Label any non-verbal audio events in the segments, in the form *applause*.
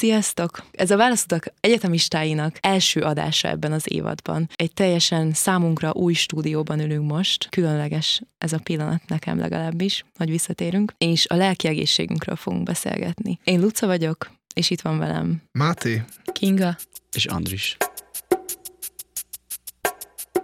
Sziasztok! Ez a választok egyetemistáinak első adása ebben az évadban. Egy teljesen számunkra új stúdióban ülünk most, különleges ez a pillanat nekem legalábbis, hogy visszatérünk, és a lelki egészségünkről fogunk beszélgetni. Én Luca vagyok, és itt van velem Máté. Kinga és Andris.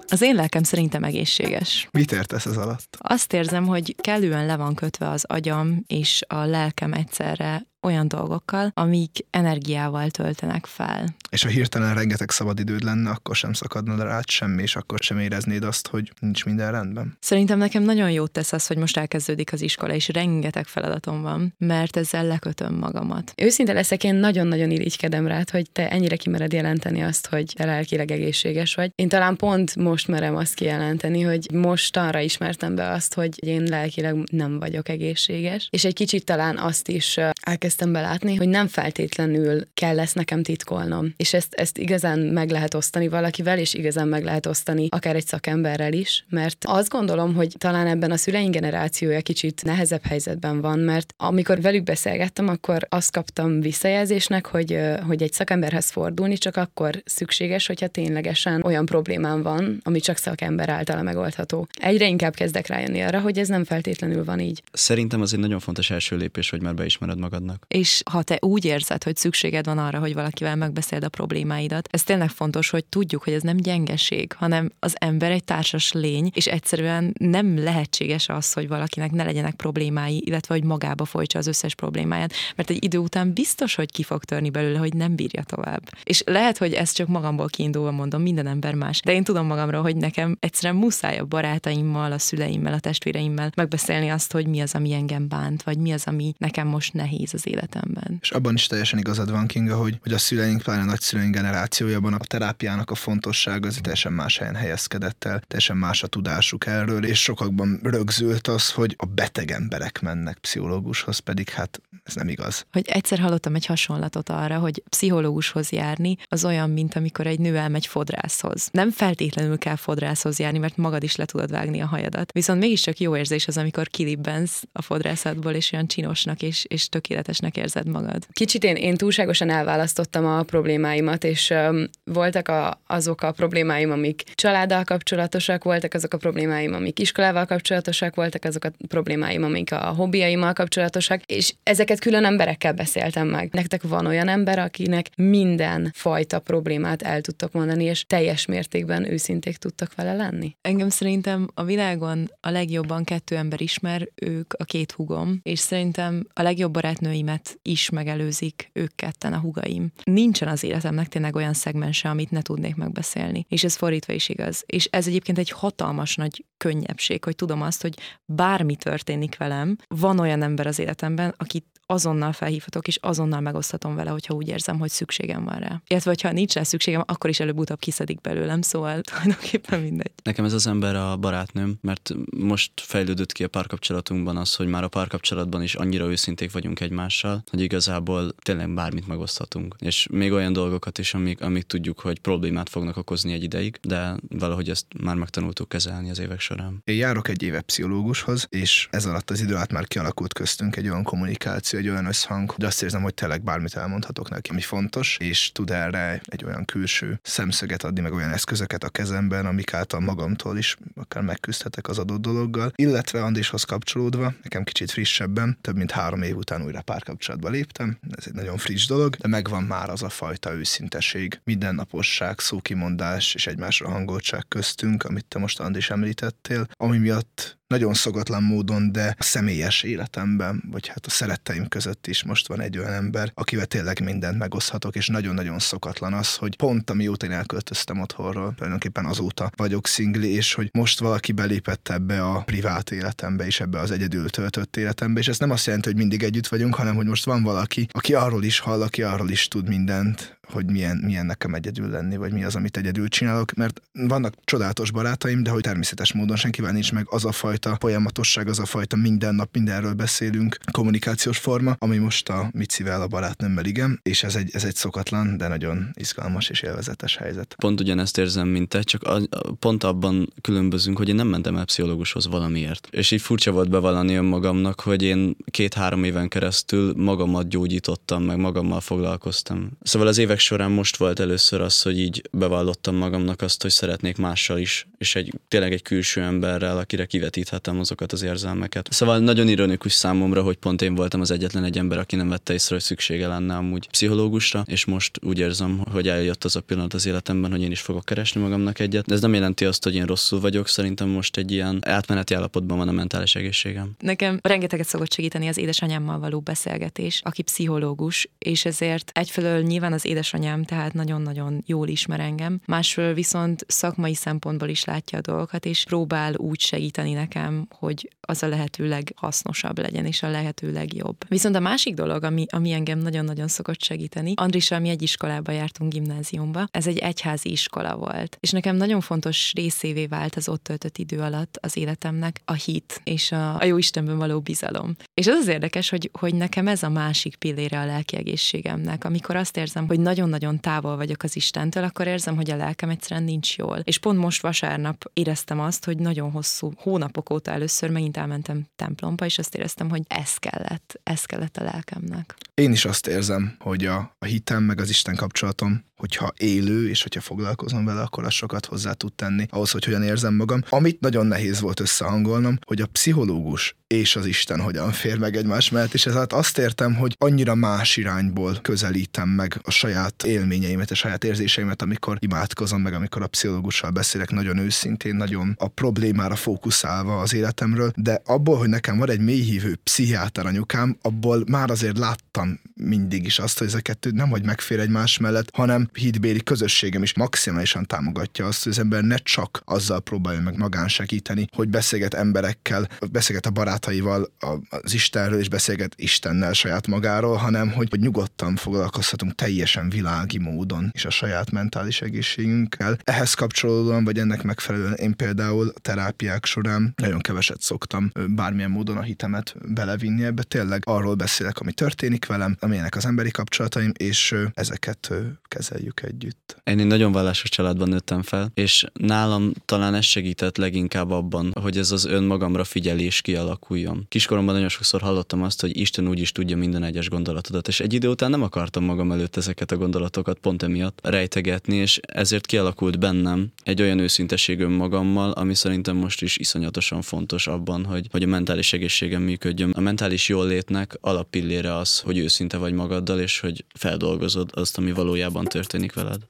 Az én lelkem szerintem egészséges. Mit értesz ez alatt? Azt érzem, hogy kellően le van kötve az agyam és a lelkem egyszerre olyan dolgokkal, amik energiával töltenek fel. És ha hirtelen rengeteg szabadidőd lenne, akkor sem szakadna rád semmi, és akkor sem éreznéd azt, hogy nincs minden rendben. Szerintem nekem nagyon jót tesz az, hogy most elkezdődik az iskola, és rengeteg feladatom van, mert ezzel lekötöm magamat. Őszinte leszek, én nagyon-nagyon irigykedem rád, hogy te ennyire kimered jelenteni azt, hogy te lelkileg egészséges vagy. Én talán pont most merem azt kijelenteni, hogy most arra ismertem be azt, hogy én lelkileg nem vagyok egészséges, és egy kicsit talán azt is elkezdtem kezdtem belátni, hogy nem feltétlenül kell ezt nekem titkolnom. És ezt, ezt igazán meg lehet osztani valakivel, és igazán meg lehet osztani akár egy szakemberrel is, mert azt gondolom, hogy talán ebben a szüleink generációja kicsit nehezebb helyzetben van, mert amikor velük beszélgettem, akkor azt kaptam visszajelzésnek, hogy, hogy egy szakemberhez fordulni csak akkor szükséges, hogyha ténylegesen olyan problémám van, ami csak szakember által megoldható. Egyre inkább kezdek rájönni arra, hogy ez nem feltétlenül van így. Szerintem az egy nagyon fontos első lépés, hogy már beismered magadnak és ha te úgy érzed, hogy szükséged van arra, hogy valakivel megbeszéld a problémáidat, ez tényleg fontos, hogy tudjuk, hogy ez nem gyengeség, hanem az ember egy társas lény, és egyszerűen nem lehetséges az, hogy valakinek ne legyenek problémái, illetve hogy magába folytsa az összes problémáját, mert egy idő után biztos, hogy ki fog törni belőle, hogy nem bírja tovább. És lehet, hogy ezt csak magamból kiindulva mondom, minden ember más, de én tudom magamról, hogy nekem egyszerűen muszáj a barátaimmal, a szüleimmel, a testvéreimmel megbeszélni azt, hogy mi az, ami engem bánt, vagy mi az, ami nekem most nehéz az életemben. És abban is teljesen igazad van, Kinga, hogy, hogy a szüleink, pláne nagyszüleink generációjában a terápiának a fontossága az teljesen más helyen helyezkedett el, teljesen más a tudásuk erről, és sokakban rögzült az, hogy a beteg emberek mennek pszichológushoz, pedig hát ez nem igaz. Hogy egyszer hallottam egy hasonlatot arra, hogy pszichológushoz járni az olyan, mint amikor egy nő elmegy fodrászhoz. Nem feltétlenül kell fodrászhoz járni, mert magad is le tudod vágni a hajadat. Viszont mégiscsak jó érzés az, amikor kilibbensz a fodrászatból, és olyan csinosnak és, és tökéletesnek érzed magad? Kicsit én, én túlságosan elválasztottam a problémáimat, és um, voltak a, azok a problémáim, amik családdal kapcsolatosak, voltak azok a problémáim, amik iskolával kapcsolatosak, voltak azok a problémáim, amik a hobbiaimmal kapcsolatosak, és ezeket külön emberekkel beszéltem meg. Nektek van olyan ember, akinek minden fajta problémát el tudtok mondani, és teljes mértékben őszinték tudtak vele lenni? Engem szerintem a világon a legjobban kettő ember ismer, ők a két hugom, és szerintem a legjobb barátnőimet is megelőzik ők ketten a hugaim. Nincsen az életemnek tényleg olyan szegmense, amit ne tudnék megbeszélni. És ez fordítva is igaz. És ez egyébként egy hatalmas nagy könnyebbség, hogy tudom azt, hogy bármi történik velem, van olyan ember az életemben, akit azonnal felhívhatok, és azonnal megosztatom vele, hogyha úgy érzem, hogy szükségem van rá. Illetve, ha nincs rá szükségem, akkor is előbb-utóbb kiszedik belőlem, szóval *laughs* tulajdonképpen mindegy. Nekem ez az ember a barátnőm, mert most fejlődött ki a párkapcsolatunkban az, hogy már a párkapcsolatban is annyira őszinték vagyunk egymással, hogy igazából tényleg bármit megoszthatunk. És még olyan dolgokat is, amik, amik tudjuk, hogy problémát fognak okozni egy ideig, de valahogy ezt már megtanultuk kezelni az évek során. Én járok egy éve pszichológushoz, és ez alatt az idő alatt már kialakult köztünk egy olyan kommunikáció, egy olyan összhang, hogy azt érzem, hogy tényleg bármit elmondhatok neki, ami fontos, és tud erre egy olyan külső szemszöget adni, meg olyan eszközöket a kezemben, amik által magamtól is akár megküzdhetek az adott dologgal. Illetve Andishoz kapcsolódva, nekem kicsit frissebben, több mint három év után újra párkapcsolatba léptem, ez egy nagyon friss dolog, de megvan már az a fajta őszinteség, mindennaposság, szókimondás és egymásra hangoltság köztünk, amit te most Andis említettél, ami miatt nagyon szokatlan módon, de a személyes életemben, vagy hát a szeretteim között is most van egy olyan ember, akivel tényleg mindent megoszthatok, és nagyon-nagyon szokatlan az, hogy pont amióta én elköltöztem otthonról, tulajdonképpen azóta vagyok szingli, és hogy most valaki belépett ebbe a privát életembe, és ebbe az egyedül töltött életembe, és ez nem azt jelenti, hogy mindig együtt vagyunk, hanem hogy most van valaki, aki arról is hall, aki arról is tud mindent, hogy milyen, milyen nekem egyedül lenni, vagy mi az, amit egyedül csinálok, mert vannak csodálatos barátaim, de hogy természetes módon senkivel nincs meg az a fajta folyamatosság, az a fajta minden nap mindenről beszélünk, kommunikációs forma, ami most a Micivel, a barátnőmmel igen, és ez egy, ez egy szokatlan, de nagyon izgalmas és élvezetes helyzet. Pont ugyanezt érzem, mint te, csak a, pont abban különbözünk, hogy én nem mentem el pszichológushoz valamiért. És így furcsa volt bevallani önmagamnak, hogy én két-három éven keresztül magamat gyógyítottam, meg magammal foglalkoztam. Szóval az évek során most volt először az, hogy így bevallottam magamnak azt, hogy szeretnék mással is, és egy tényleg egy külső emberrel, akire kivetíthetem azokat az érzelmeket. Szóval nagyon ironikus számomra, hogy pont én voltam az egyetlen egy ember, aki nem vette észre, hogy szüksége lenne amúgy pszichológusra, és most úgy érzem, hogy eljött az a pillanat az életemben, hogy én is fogok keresni magamnak egyet. De ez nem jelenti azt, hogy én rosszul vagyok, szerintem most egy ilyen átmeneti állapotban van a mentális egészségem. Nekem rengeteget szokott segíteni az édesanyámmal való beszélgetés, aki pszichológus, és ezért egyfelől nyilván az édesanyám tehát nagyon-nagyon jól ismer engem, másfelől viszont szakmai szempontból is látja a dolgokat, és próbál úgy segíteni nekem, hogy az a lehető leghasznosabb legyen, és a lehető legjobb. Viszont a másik dolog, ami, ami engem nagyon-nagyon szokott segíteni, Andrissal mi egy iskolába jártunk gimnáziumba, ez egy egyházi iskola volt, és nekem nagyon fontos részévé vált az ott töltött idő alatt az életemnek a hit és a, a jó Istenben való bizalom. És az az érdekes, hogy, hogy nekem ez a másik pillére a lelki egészségemnek. Amikor azt érzem, hogy nagyon-nagyon távol vagyok az Istentől, akkor érzem, hogy a lelkem egyszerűen nincs jól. És pont most vasárnap éreztem azt, hogy nagyon hosszú hónapok óta először megint elmentem templomba, és azt éreztem, hogy ez kellett, ez kellett a lelkemnek. Én is azt érzem, hogy a, a hitem meg az Isten kapcsolatom hogyha élő, és hogyha foglalkozom vele, akkor az sokat hozzá tud tenni ahhoz, hogy hogyan érzem magam. Amit nagyon nehéz volt összehangolnom, hogy a pszichológus és az Isten hogyan fér meg egymás mellett, és ezért azt értem, hogy annyira más irányból közelítem meg a saját élményeimet, a saját érzéseimet, amikor imádkozom meg, amikor a pszichológussal beszélek nagyon őszintén, nagyon a problémára fókuszálva az életemről, de abból, hogy nekem van egy mélyhívő pszichiáter anyukám, abból már azért láttam mindig is azt, hogy ez a kettő nem hogy megfér egymás mellett, hanem hitbéli közösségem is maximálisan támogatja azt, hogy az ember ne csak azzal próbálja meg magán segíteni, hogy beszélget emberekkel, beszélget a barátaival az Istenről, és beszélget Istennel saját magáról, hanem hogy, hogy nyugodtan foglalkozhatunk teljesen világi módon és a saját mentális egészségünkkel. Ehhez kapcsolódóan, vagy ennek megfelelően én például a terápiák során nagyon keveset szoktam bármilyen módon a hitemet belevinni ebbe. Tényleg arról beszélek, ami történik velem, amilyenek az emberi kapcsolataim, és ezeket kezel kezeljük együtt. Én egy nagyon vallásos családban nőttem fel, és nálam talán ez segített leginkább abban, hogy ez az önmagamra figyelés kialakuljon. Kiskoromban nagyon sokszor hallottam azt, hogy Isten úgy is tudja minden egyes gondolatodat, és egy idő után nem akartam magam előtt ezeket a gondolatokat pont emiatt rejtegetni, és ezért kialakult bennem egy olyan őszinteség önmagammal, ami szerintem most is iszonyatosan fontos abban, hogy, hogy a mentális egészségem működjön. A mentális jólétnek alappillére az, hogy őszinte vagy magaddal, és hogy feldolgozod azt, ami valójában történik veled?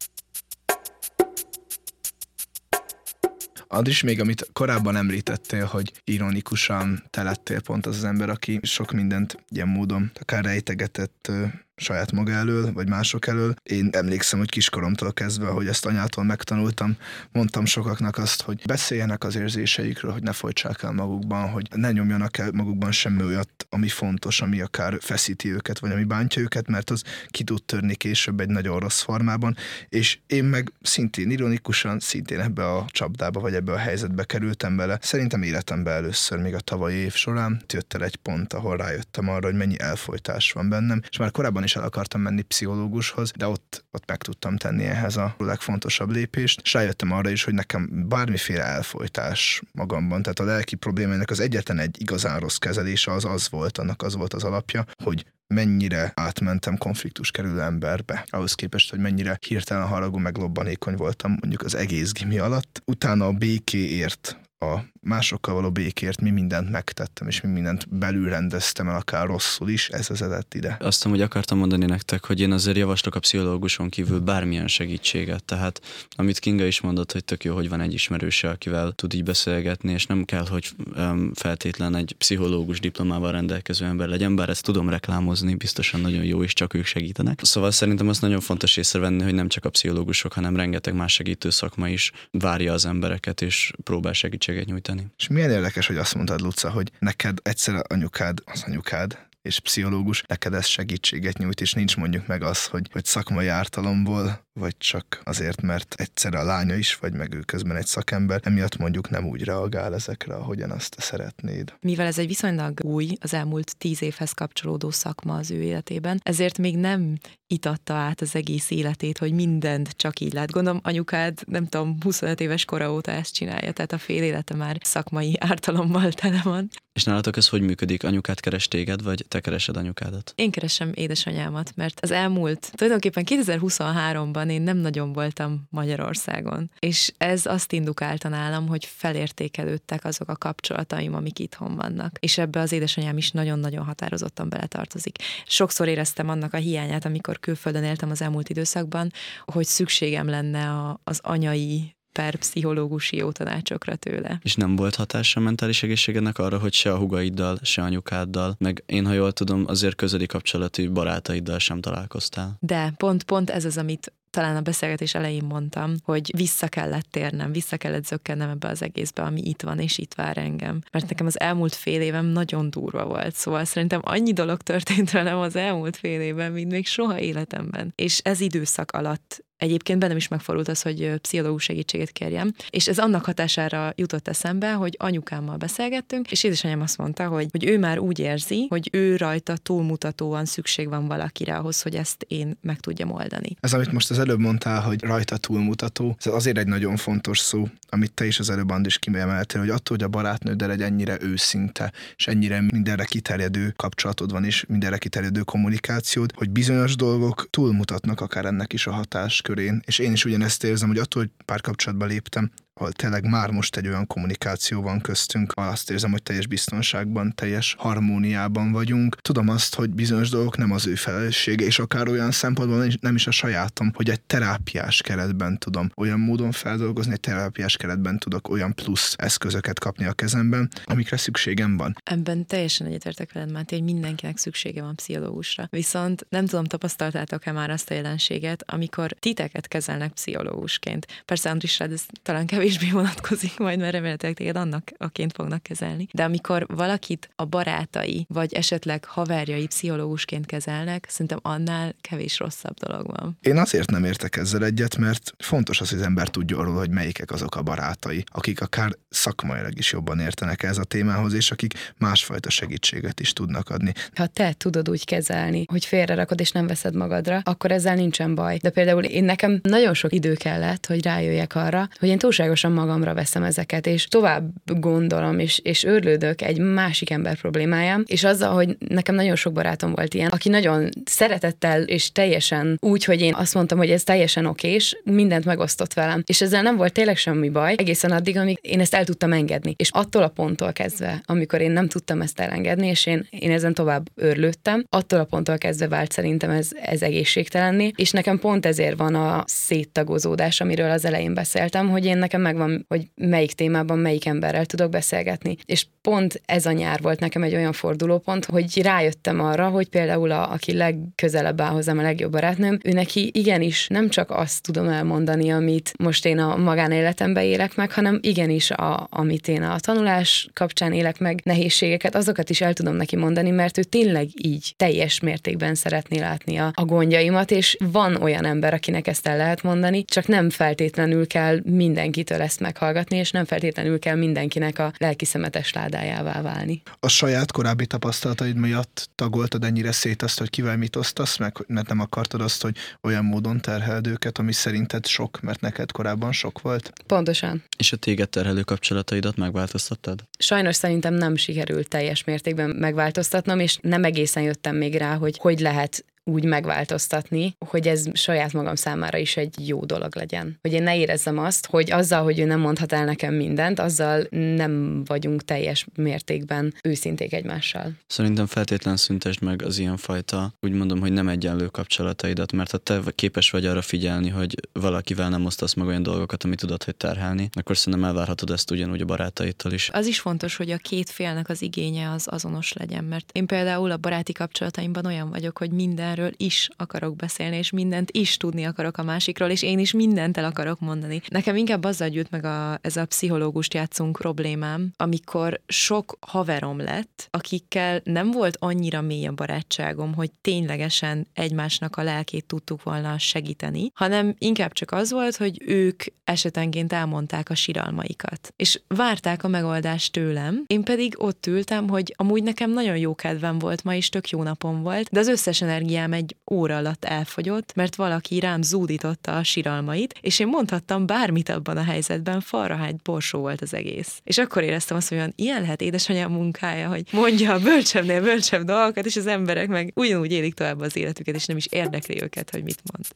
Andris, még amit korábban említettél, hogy ironikusan te lettél pont az az ember, aki sok mindent ilyen módon akár rejtegetett saját maga elől, vagy mások elől. Én emlékszem, hogy kiskoromtól kezdve, hogy ezt anyától megtanultam, mondtam sokaknak azt, hogy beszéljenek az érzéseikről, hogy ne folytsák el magukban, hogy ne nyomjanak el magukban semmi olyat, ami fontos, ami akár feszíti őket, vagy ami bántja őket, mert az ki tud törni később egy nagyon rossz formában. És én meg szintén ironikusan, szintén ebbe a csapdába, vagy ebbe a helyzetbe kerültem bele. Szerintem életemben először, még a tavalyi év során jött el egy pont, ahol rájöttem arra, hogy mennyi elfolytás van bennem, és már korábban is el akartam menni pszichológushoz, de ott, ott meg tudtam tenni ehhez a legfontosabb lépést, és rájöttem arra is, hogy nekem bármiféle elfolytás magamban, tehát a lelki problémának az egyetlen egy igazán rossz kezelése az az volt, annak az volt az alapja, hogy mennyire átmentem konfliktus kerülő emberbe, ahhoz képest, hogy mennyire hirtelen haragú, meg lobbanékony voltam mondjuk az egész gimi alatt. Utána a békéért a másokkal való békért mi mindent megtettem, és mi mindent belül rendeztem el, akár rosszul is, ez vezetett ide. Azt hogy akartam mondani nektek, hogy én azért javaslok a pszichológuson kívül bármilyen segítséget. Tehát, amit Kinga is mondott, hogy tök jó, hogy van egy ismerőse, akivel tud így beszélgetni, és nem kell, hogy feltétlen egy pszichológus diplomával rendelkező ember legyen, bár ezt tudom reklámozni, biztosan nagyon jó, és csak ők segítenek. Szóval szerintem az nagyon fontos észrevenni, hogy nem csak a pszichológusok, hanem rengeteg más segítő szakma is várja az embereket, és próbál segítséget nyújtani. És milyen érdekes, hogy azt mondtad, Luca, hogy neked egyszer anyukád, az anyukád és pszichológus, neked ez segítséget nyújt, és nincs mondjuk meg az, hogy, hogy szakmai ártalomból, vagy csak azért, mert egyszer a lánya is vagy, meg ő közben egy szakember, emiatt mondjuk nem úgy reagál ezekre, ahogyan azt te szeretnéd. Mivel ez egy viszonylag új, az elmúlt tíz évhez kapcsolódó szakma az ő életében, ezért még nem itatta át az egész életét, hogy mindent csak így lát. Gondolom anyukád, nem tudom, 25 éves kora óta ezt csinálja, tehát a fél élete már szakmai ártalommal tele van. És nálatok ez hogy működik? Anyukát keres téged, vagy te keresed anyukádat? Én keresem édesanyámat, mert az elmúlt, tulajdonképpen 2023-ban én nem nagyon voltam Magyarországon, és ez azt indukálta nálam, hogy felértékelődtek azok a kapcsolataim, amik itthon vannak. És ebbe az édesanyám is nagyon-nagyon határozottan beletartozik. Sokszor éreztem annak a hiányát, amikor külföldön éltem az elmúlt időszakban, hogy szükségem lenne a, az anyai per pszichológusi jó tanácsokra tőle. És nem volt hatása a mentális egészségednek arra, hogy se a hugaiddal, se anyukáddal, meg én, ha jól tudom, azért közeli kapcsolati barátaiddal sem találkoztál. De pont, pont ez az, amit talán a beszélgetés elején mondtam, hogy vissza kellett térnem, vissza kellett zökkennem ebbe az egészbe, ami itt van, és itt vár engem. Mert nekem az elmúlt fél évem nagyon durva volt, szóval szerintem annyi dolog történt velem az elmúlt fél évben, mint még soha életemben. És ez időszak alatt Egyébként bennem is megfordult az, hogy pszichológus segítséget kérjem, és ez annak hatására jutott eszembe, hogy anyukámmal beszélgettünk, és édesanyám azt mondta, hogy, hogy ő már úgy érzi, hogy ő rajta túlmutatóan szükség van valakire ahhoz, hogy ezt én meg tudjam oldani. Ez, amit most az előbb mondtál, hogy rajta túlmutató, ez azért egy nagyon fontos szó, amit te is az előbb is kiemeltél, hogy attól, hogy a barátnőddel egy ennyire őszinte, és ennyire mindenre kiterjedő kapcsolatod van, és mindenre kiterjedő kommunikációd, hogy bizonyos dolgok túlmutatnak akár ennek is a hatás körén, és én is ugyanezt érzem, hogy attól, hogy párkapcsolatba léptem, ahol tényleg már most egy olyan kommunikáció van köztünk, azt érzem, hogy teljes biztonságban, teljes harmóniában vagyunk. Tudom azt, hogy bizonyos dolgok nem az ő felelőssége, és akár olyan szempontból nem is a sajátom, hogy egy terápiás keretben tudom olyan módon feldolgozni, egy terápiás keretben tudok olyan plusz eszközöket kapni a kezemben, amikre szükségem van. Ebben teljesen egyetértek veled, Máté, hogy mindenkinek szüksége van pszichológusra. Viszont nem tudom, tapasztaltátok-e már azt a jelenséget, amikor titeket kezelnek pszichológusként. Persze, Andris, ez talán kevés kevésbé vonatkozik majd, mert remélhetőleg téged annak aként fognak kezelni. De amikor valakit a barátai, vagy esetleg haverjai pszichológusként kezelnek, szerintem annál kevés rosszabb dolog van. Én azért nem értek ezzel egyet, mert fontos az, hogy az ember tudja arról, hogy melyikek azok a barátai, akik akár szakmailag is jobban értenek ez a témához, és akik másfajta segítséget is tudnak adni. Ha te tudod úgy kezelni, hogy félrerakod és nem veszed magadra, akkor ezzel nincsen baj. De például én nekem nagyon sok idő kellett, hogy rájöjjek arra, hogy én túlságos túlságosan magamra veszem ezeket, és tovább gondolom, és, és őrlődök egy másik ember problémájám, és azzal, hogy nekem nagyon sok barátom volt ilyen, aki nagyon szeretettel és teljesen úgy, hogy én azt mondtam, hogy ez teljesen okés, mindent megosztott velem. És ezzel nem volt tényleg semmi baj, egészen addig, amíg én ezt el tudtam engedni. És attól a ponttól kezdve, amikor én nem tudtam ezt elengedni, és én, én ezen tovább őrlődtem, attól a ponttól kezdve vált szerintem ez, ez egészségtelenni, és nekem pont ezért van a széttagozódás, amiről az elején beszéltem, hogy én nekem megvan, hogy melyik témában melyik emberrel tudok beszélgetni. És pont ez a nyár volt nekem egy olyan fordulópont, hogy rájöttem arra, hogy például a, aki legközelebb áll hozzám, a legjobb barátnőm, ő neki igenis nem csak azt tudom elmondani, amit most én a magánéletemben élek meg, hanem igenis, a, amit én a tanulás kapcsán élek meg, nehézségeket, azokat is el tudom neki mondani, mert ő tényleg így teljes mértékben szeretné látni a, a gondjaimat, és van olyan ember, akinek ezt el lehet mondani, csak nem feltétlenül kell mindenkitől mindenkitől ezt meghallgatni, és nem feltétlenül kell mindenkinek a lelki szemetes ládájává válni. A saját korábbi tapasztalataid miatt tagoltad ennyire szét azt, hogy kivel mit osztasz meg, mert nem akartad azt, hogy olyan módon terheld őket, ami szerinted sok, mert neked korábban sok volt? Pontosan. És a téged terhelő kapcsolataidat megváltoztattad? Sajnos szerintem nem sikerült teljes mértékben megváltoztatnom, és nem egészen jöttem még rá, hogy hogy lehet úgy megváltoztatni, hogy ez saját magam számára is egy jó dolog legyen. Hogy én ne érezzem azt, hogy azzal, hogy ő nem mondhat el nekem mindent, azzal nem vagyunk teljes mértékben őszinték egymással. Szerintem feltétlen szüntesd meg az ilyenfajta, úgy mondom, hogy nem egyenlő kapcsolataidat, mert ha te képes vagy arra figyelni, hogy valakivel nem osztasz meg olyan dolgokat, amit tudod, hogy terhelni, akkor szerintem elvárhatod ezt ugyanúgy a barátaitól is. Az is fontos, hogy a két félnek az igénye az azonos legyen, mert én például a baráti kapcsolataimban olyan vagyok, hogy minden mindenről is akarok beszélni, és mindent is tudni akarok a másikról, és én is mindent el akarok mondani. Nekem inkább azzal gyűjt meg a, ez a pszichológust játszunk problémám, amikor sok haverom lett, akikkel nem volt annyira mély a barátságom, hogy ténylegesen egymásnak a lelkét tudtuk volna segíteni, hanem inkább csak az volt, hogy ők esetenként elmondták a siralmaikat, és várták a megoldást tőlem, én pedig ott ültem, hogy amúgy nekem nagyon jó kedvem volt ma is, tök jó napom volt, de az összes energiám egy óra alatt elfogyott, mert valaki rám zúdította a siralmait, és én mondhattam bármit abban a helyzetben, falrahány borsó volt az egész. És akkor éreztem azt, hogy olyan, ilyen lehet édesanyám munkája, hogy mondja a bölcsebbnél bölcsebb dolgokat, és az emberek meg ugyanúgy élik tovább az életüket, és nem is érdekli őket, hogy mit mond.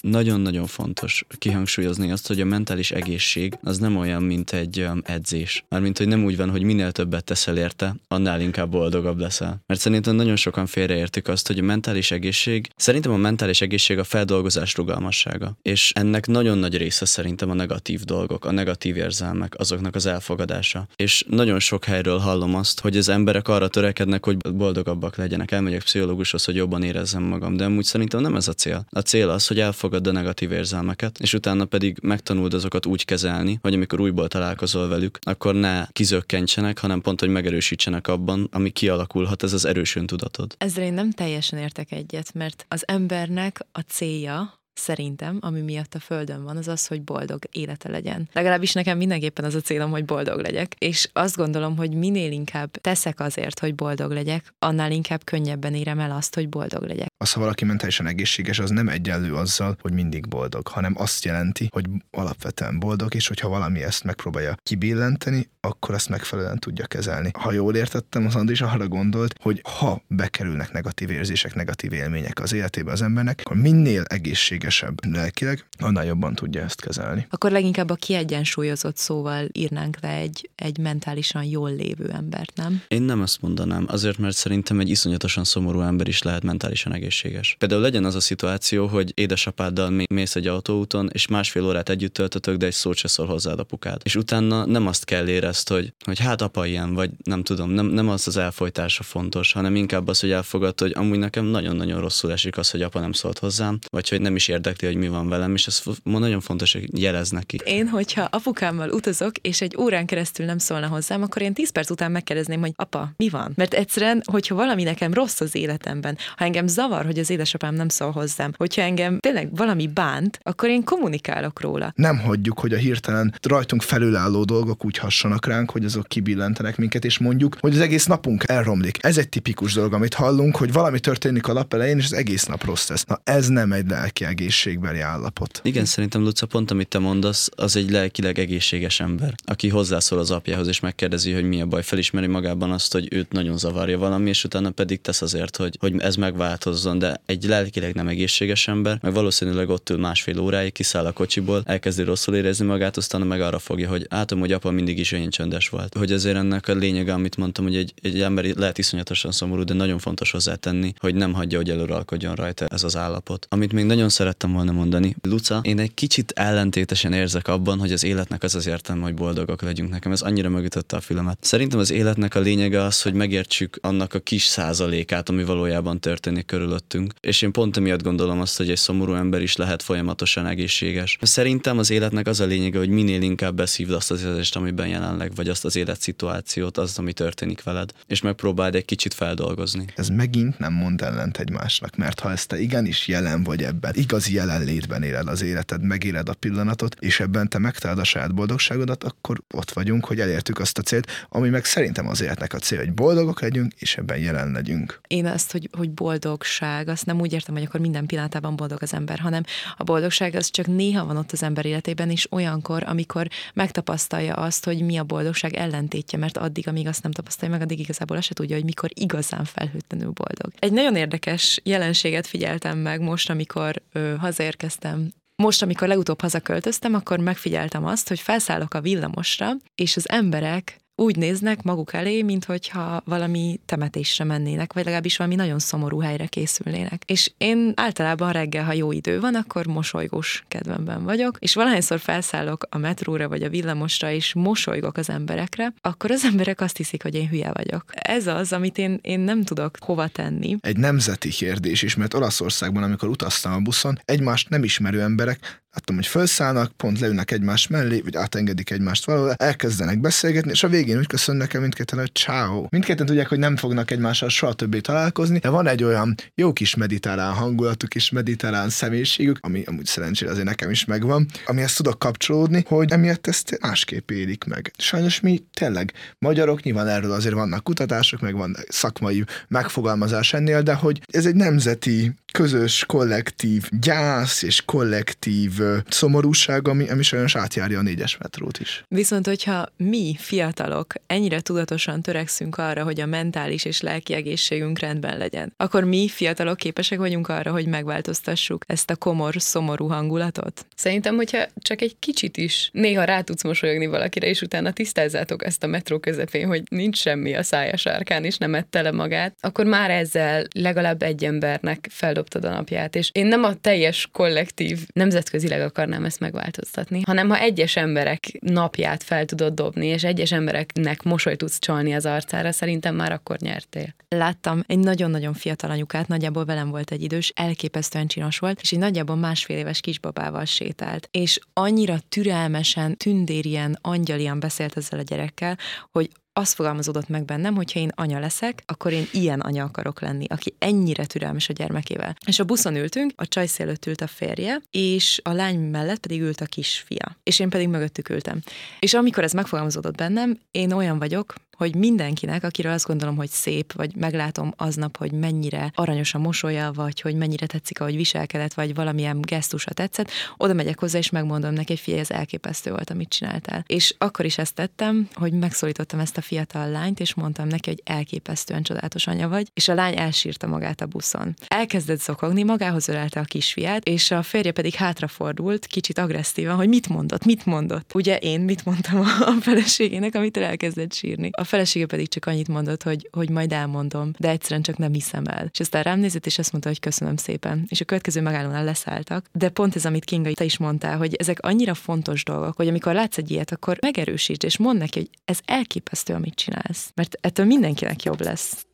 Nagyon-nagyon fontos kihangsúlyozni azt, hogy a mentális egészség az nem olyan, mint egy edzés. Mármint, hogy nem úgy van, hogy minél többet teszel érte, annál inkább boldogabb leszel. Mert szerintem nagyon sokan félreértik azt, hogy a mentális egészség, szerintem a mentális egészség a feldolgozás rugalmassága. És ennek nagyon nagy része szerintem a negatív dolgok, a negatív érzelmek, azoknak az elfogadása. És nagyon sok helyről hallom azt, hogy az emberek arra törekednek, hogy boldogabbak legyenek. Elmegyek pszichológushoz, hogy jobban érezzem magam. De amúgy szerintem nem ez a cél. A cél az, hogy elfogad elfogad a negatív érzelmeket, és utána pedig megtanuld azokat úgy kezelni, hogy amikor újból találkozol velük, akkor ne kizökkentsenek, hanem pont, hogy megerősítsenek abban, ami kialakulhat, ez az erős öntudatod. Ezzel én nem teljesen értek egyet, mert az embernek a célja, szerintem, ami miatt a Földön van, az az, hogy boldog élete legyen. Legalábbis nekem mindenképpen az a célom, hogy boldog legyek. És azt gondolom, hogy minél inkább teszek azért, hogy boldog legyek, annál inkább könnyebben érem el azt, hogy boldog legyek. Az, ha valaki mentálisan egészséges, az nem egyenlő azzal, hogy mindig boldog, hanem azt jelenti, hogy alapvetően boldog, és hogyha valami ezt megpróbálja kibillenteni, akkor azt megfelelően tudja kezelni. Ha jól értettem, az Andris arra gondolt, hogy ha bekerülnek negatív érzések, negatív élmények az életébe az embernek, akkor minél egészséges egészségesebb lelkileg, annál jobban tudja ezt kezelni. Akkor leginkább a kiegyensúlyozott szóval írnánk le egy, egy mentálisan jól lévő embert, nem? Én nem ezt mondanám, azért, mert szerintem egy iszonyatosan szomorú ember is lehet mentálisan egészséges. Például legyen az a szituáció, hogy édesapáddal mész egy autóúton, és másfél órát együtt töltötök, de egy szót se szól hozzád apukád. És utána nem azt kell érezt, hogy, hogy hát apa ilyen, vagy nem tudom, nem, nem az az elfolytása fontos, hanem inkább az, hogy elfogad, hogy amúgy nekem nagyon-nagyon rosszul esik az, hogy apa nem szólt hozzám, vagy hogy nem is érdekli, hogy mi van velem, és ez nagyon fontos, hogy jelez neki. Én, hogyha apukámmal utazok, és egy órán keresztül nem szólna hozzám, akkor én 10 perc után megkérdezném, hogy apa, mi van? Mert egyszerűen, hogyha valami nekem rossz az életemben, ha engem zavar, hogy az édesapám nem szól hozzám, hogyha engem tényleg valami bánt, akkor én kommunikálok róla. Nem hagyjuk, hogy a hirtelen rajtunk felülálló dolgok úgy hassanak ránk, hogy azok kibillentenek minket, és mondjuk, hogy az egész napunk elromlik. Ez egy tipikus dolog, amit hallunk, hogy valami történik a lap elején, és az egész nap rossz lesz. Na ez nem egy lelki egészségbeli állapot. Igen, szerintem Luca, pont amit te mondasz, az egy lelkileg egészséges ember, aki hozzászól az apjához és megkérdezi, hogy mi a baj, felismeri magában azt, hogy őt nagyon zavarja valami, és utána pedig tesz azért, hogy, hogy ez megváltozzon, de egy lelkileg nem egészséges ember, meg valószínűleg ott ül másfél óráig, kiszáll a kocsiból, elkezdi rosszul érezni magát, aztán meg arra fogja, hogy átom, hogy apa mindig is olyan csöndes volt. Hogy azért ennek a lényege, amit mondtam, hogy egy, egy ember lehet iszonyatosan szomorú, de nagyon fontos hozzátenni, hogy nem hagyja, hogy előralkodjon rajta ez az állapot. Amit még nagyon szerettem volna mondani. Luca, én egy kicsit ellentétesen érzek abban, hogy az életnek az az értelme, hogy boldogak legyünk. Nekem ez annyira megütötte a fülemet. Szerintem az életnek a lényege az, hogy megértsük annak a kis százalékát, ami valójában történik körülöttünk. És én pont emiatt gondolom azt, hogy egy szomorú ember is lehet folyamatosan egészséges. Szerintem az életnek az a lényege, hogy minél inkább beszívd azt az érzést, amiben jelenleg vagy, azt az életszituációt, azt, ami történik veled, és megpróbáld egy kicsit feldolgozni. Ez megint nem mond ellent egymásnak, mert ha ezt te igenis jelen vagy ebben, igazi jelenlétben éled az életed, megéled a pillanatot, és ebben te megtalálod a saját boldogságodat, akkor ott vagyunk, hogy elértük azt a célt, ami meg szerintem az életnek a cél, hogy boldogok legyünk, és ebben jelen legyünk. Én azt, hogy, hogy boldogság, azt nem úgy értem, hogy akkor minden pillanatában boldog az ember, hanem a boldogság az csak néha van ott az ember életében, és olyankor, amikor megtapasztalja azt, hogy mi a boldogság ellentétje, mert addig, amíg azt nem tapasztalja meg, addig igazából azt se tudja, hogy mikor igazán felhőtlenül boldog. Egy nagyon érdekes jelenséget figyeltem meg most, amikor ö, hazaérkeztem. Most, amikor legutóbb hazaköltöztem, akkor megfigyeltem azt, hogy felszállok a villamosra, és az emberek úgy néznek maguk elé, mintha valami temetésre mennének, vagy legalábbis valami nagyon szomorú helyre készülnének. És én általában reggel, ha jó idő van, akkor mosolygós kedvemben vagyok, és valahányszor felszállok a metróra vagy a villamosra, és mosolygok az emberekre, akkor az emberek azt hiszik, hogy én hülye vagyok. Ez az, amit én, én nem tudok hova tenni. Egy nemzeti kérdés is, mert Olaszországban, amikor utaztam a buszon, egymást nem ismerő emberek láttam, hogy felszállnak, pont leülnek egymás mellé, vagy átengedik egymást valahol, elkezdenek beszélgetni, és a végén úgy köszönnek el mindketten, hogy ciao. Mindketten tudják, hogy nem fognak egymással soha többé találkozni, de van egy olyan jó kis mediterrán hangulatuk és mediterrán személyiségük, ami amúgy szerencsére azért nekem is megvan, amihez tudok kapcsolódni, hogy emiatt ezt másképp élik meg. Sajnos mi tényleg magyarok, nyilván erről azért vannak kutatások, meg van szakmai megfogalmazás ennél, de hogy ez egy nemzeti közös, kollektív gyász és kollektív szomorúság, ami, ami sajnos átjárja a négyes metrót is. Viszont, hogyha mi, fiatalok, ennyire tudatosan törekszünk arra, hogy a mentális és lelki egészségünk rendben legyen, akkor mi, fiatalok, képesek vagyunk arra, hogy megváltoztassuk ezt a komor, szomorú hangulatot? Szerintem, hogyha csak egy kicsit is néha rá tudsz mosolyogni valakire, és utána tisztázzátok ezt a metró közepén, hogy nincs semmi a szája sárkán, és nem ette le magát, akkor már ezzel legalább egy embernek feldobtad a napját. És én nem a teljes kollektív nemzetközi nemzetközileg akarnám ezt megváltoztatni, hanem ha egyes emberek napját fel tudod dobni, és egyes embereknek mosoly tudsz csalni az arcára, szerintem már akkor nyertél. Láttam egy nagyon-nagyon fiatal anyukát, nagyjából velem volt egy idős, elképesztően csinos volt, és egy nagyjából másfél éves kisbabával sétált. És annyira türelmesen, tündérien, angyalian beszélt ezzel a gyerekkel, hogy az fogalmazódott meg bennem, hogy ha én anya leszek, akkor én ilyen anya akarok lenni, aki ennyire türelmes a gyermekével. És a buszon ültünk, a csaj előtt ült a férje, és a lány mellett pedig ült a kisfia. És én pedig mögöttük ültem. És amikor ez megfogalmazódott bennem, én olyan vagyok, hogy mindenkinek, akiről azt gondolom, hogy szép, vagy meglátom aznap, hogy mennyire aranyos a mosolya, vagy hogy mennyire tetszik, ahogy viselkedett, vagy valamilyen gesztusa tetszett, oda megyek hozzá, és megmondom neki, hogy figyelj, ez elképesztő volt, amit csináltál. És akkor is ezt tettem, hogy megszólítottam ezt a fiatal lányt, és mondtam neki, hogy elképesztően csodálatos anya vagy, és a lány elsírta magát a buszon. Elkezdett zokogni, magához ölelte a kisfiát, és a férje pedig hátrafordult, kicsit agresszívan, hogy mit mondott, mit mondott. Ugye én mit mondtam a feleségének, amit elkezdett sírni. A felesége pedig csak annyit mondott, hogy, hogy majd elmondom, de egyszerűen csak nem hiszem el. És aztán rám nézett, és azt mondta, hogy köszönöm szépen. És a következő megállónál leszálltak. De pont ez, amit Kinga te is mondtál, hogy ezek annyira fontos dolgok, hogy amikor látsz egy ilyet, akkor megerősítsd, és mondd neki, hogy ez elképesztő, amit csinálsz. Mert ettől mindenkinek jobb lesz.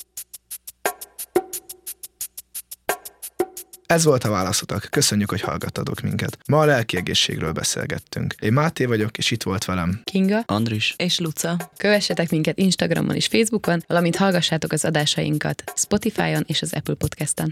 Ez volt a válaszotok. Köszönjük, hogy hallgattatok minket. Ma a lelki egészségről beszélgettünk. Én Máté vagyok, és itt volt velem Kinga, Andris és Luca. Kövessetek minket Instagramon és Facebookon, valamint hallgassátok az adásainkat Spotify-on és az Apple Podcast-on.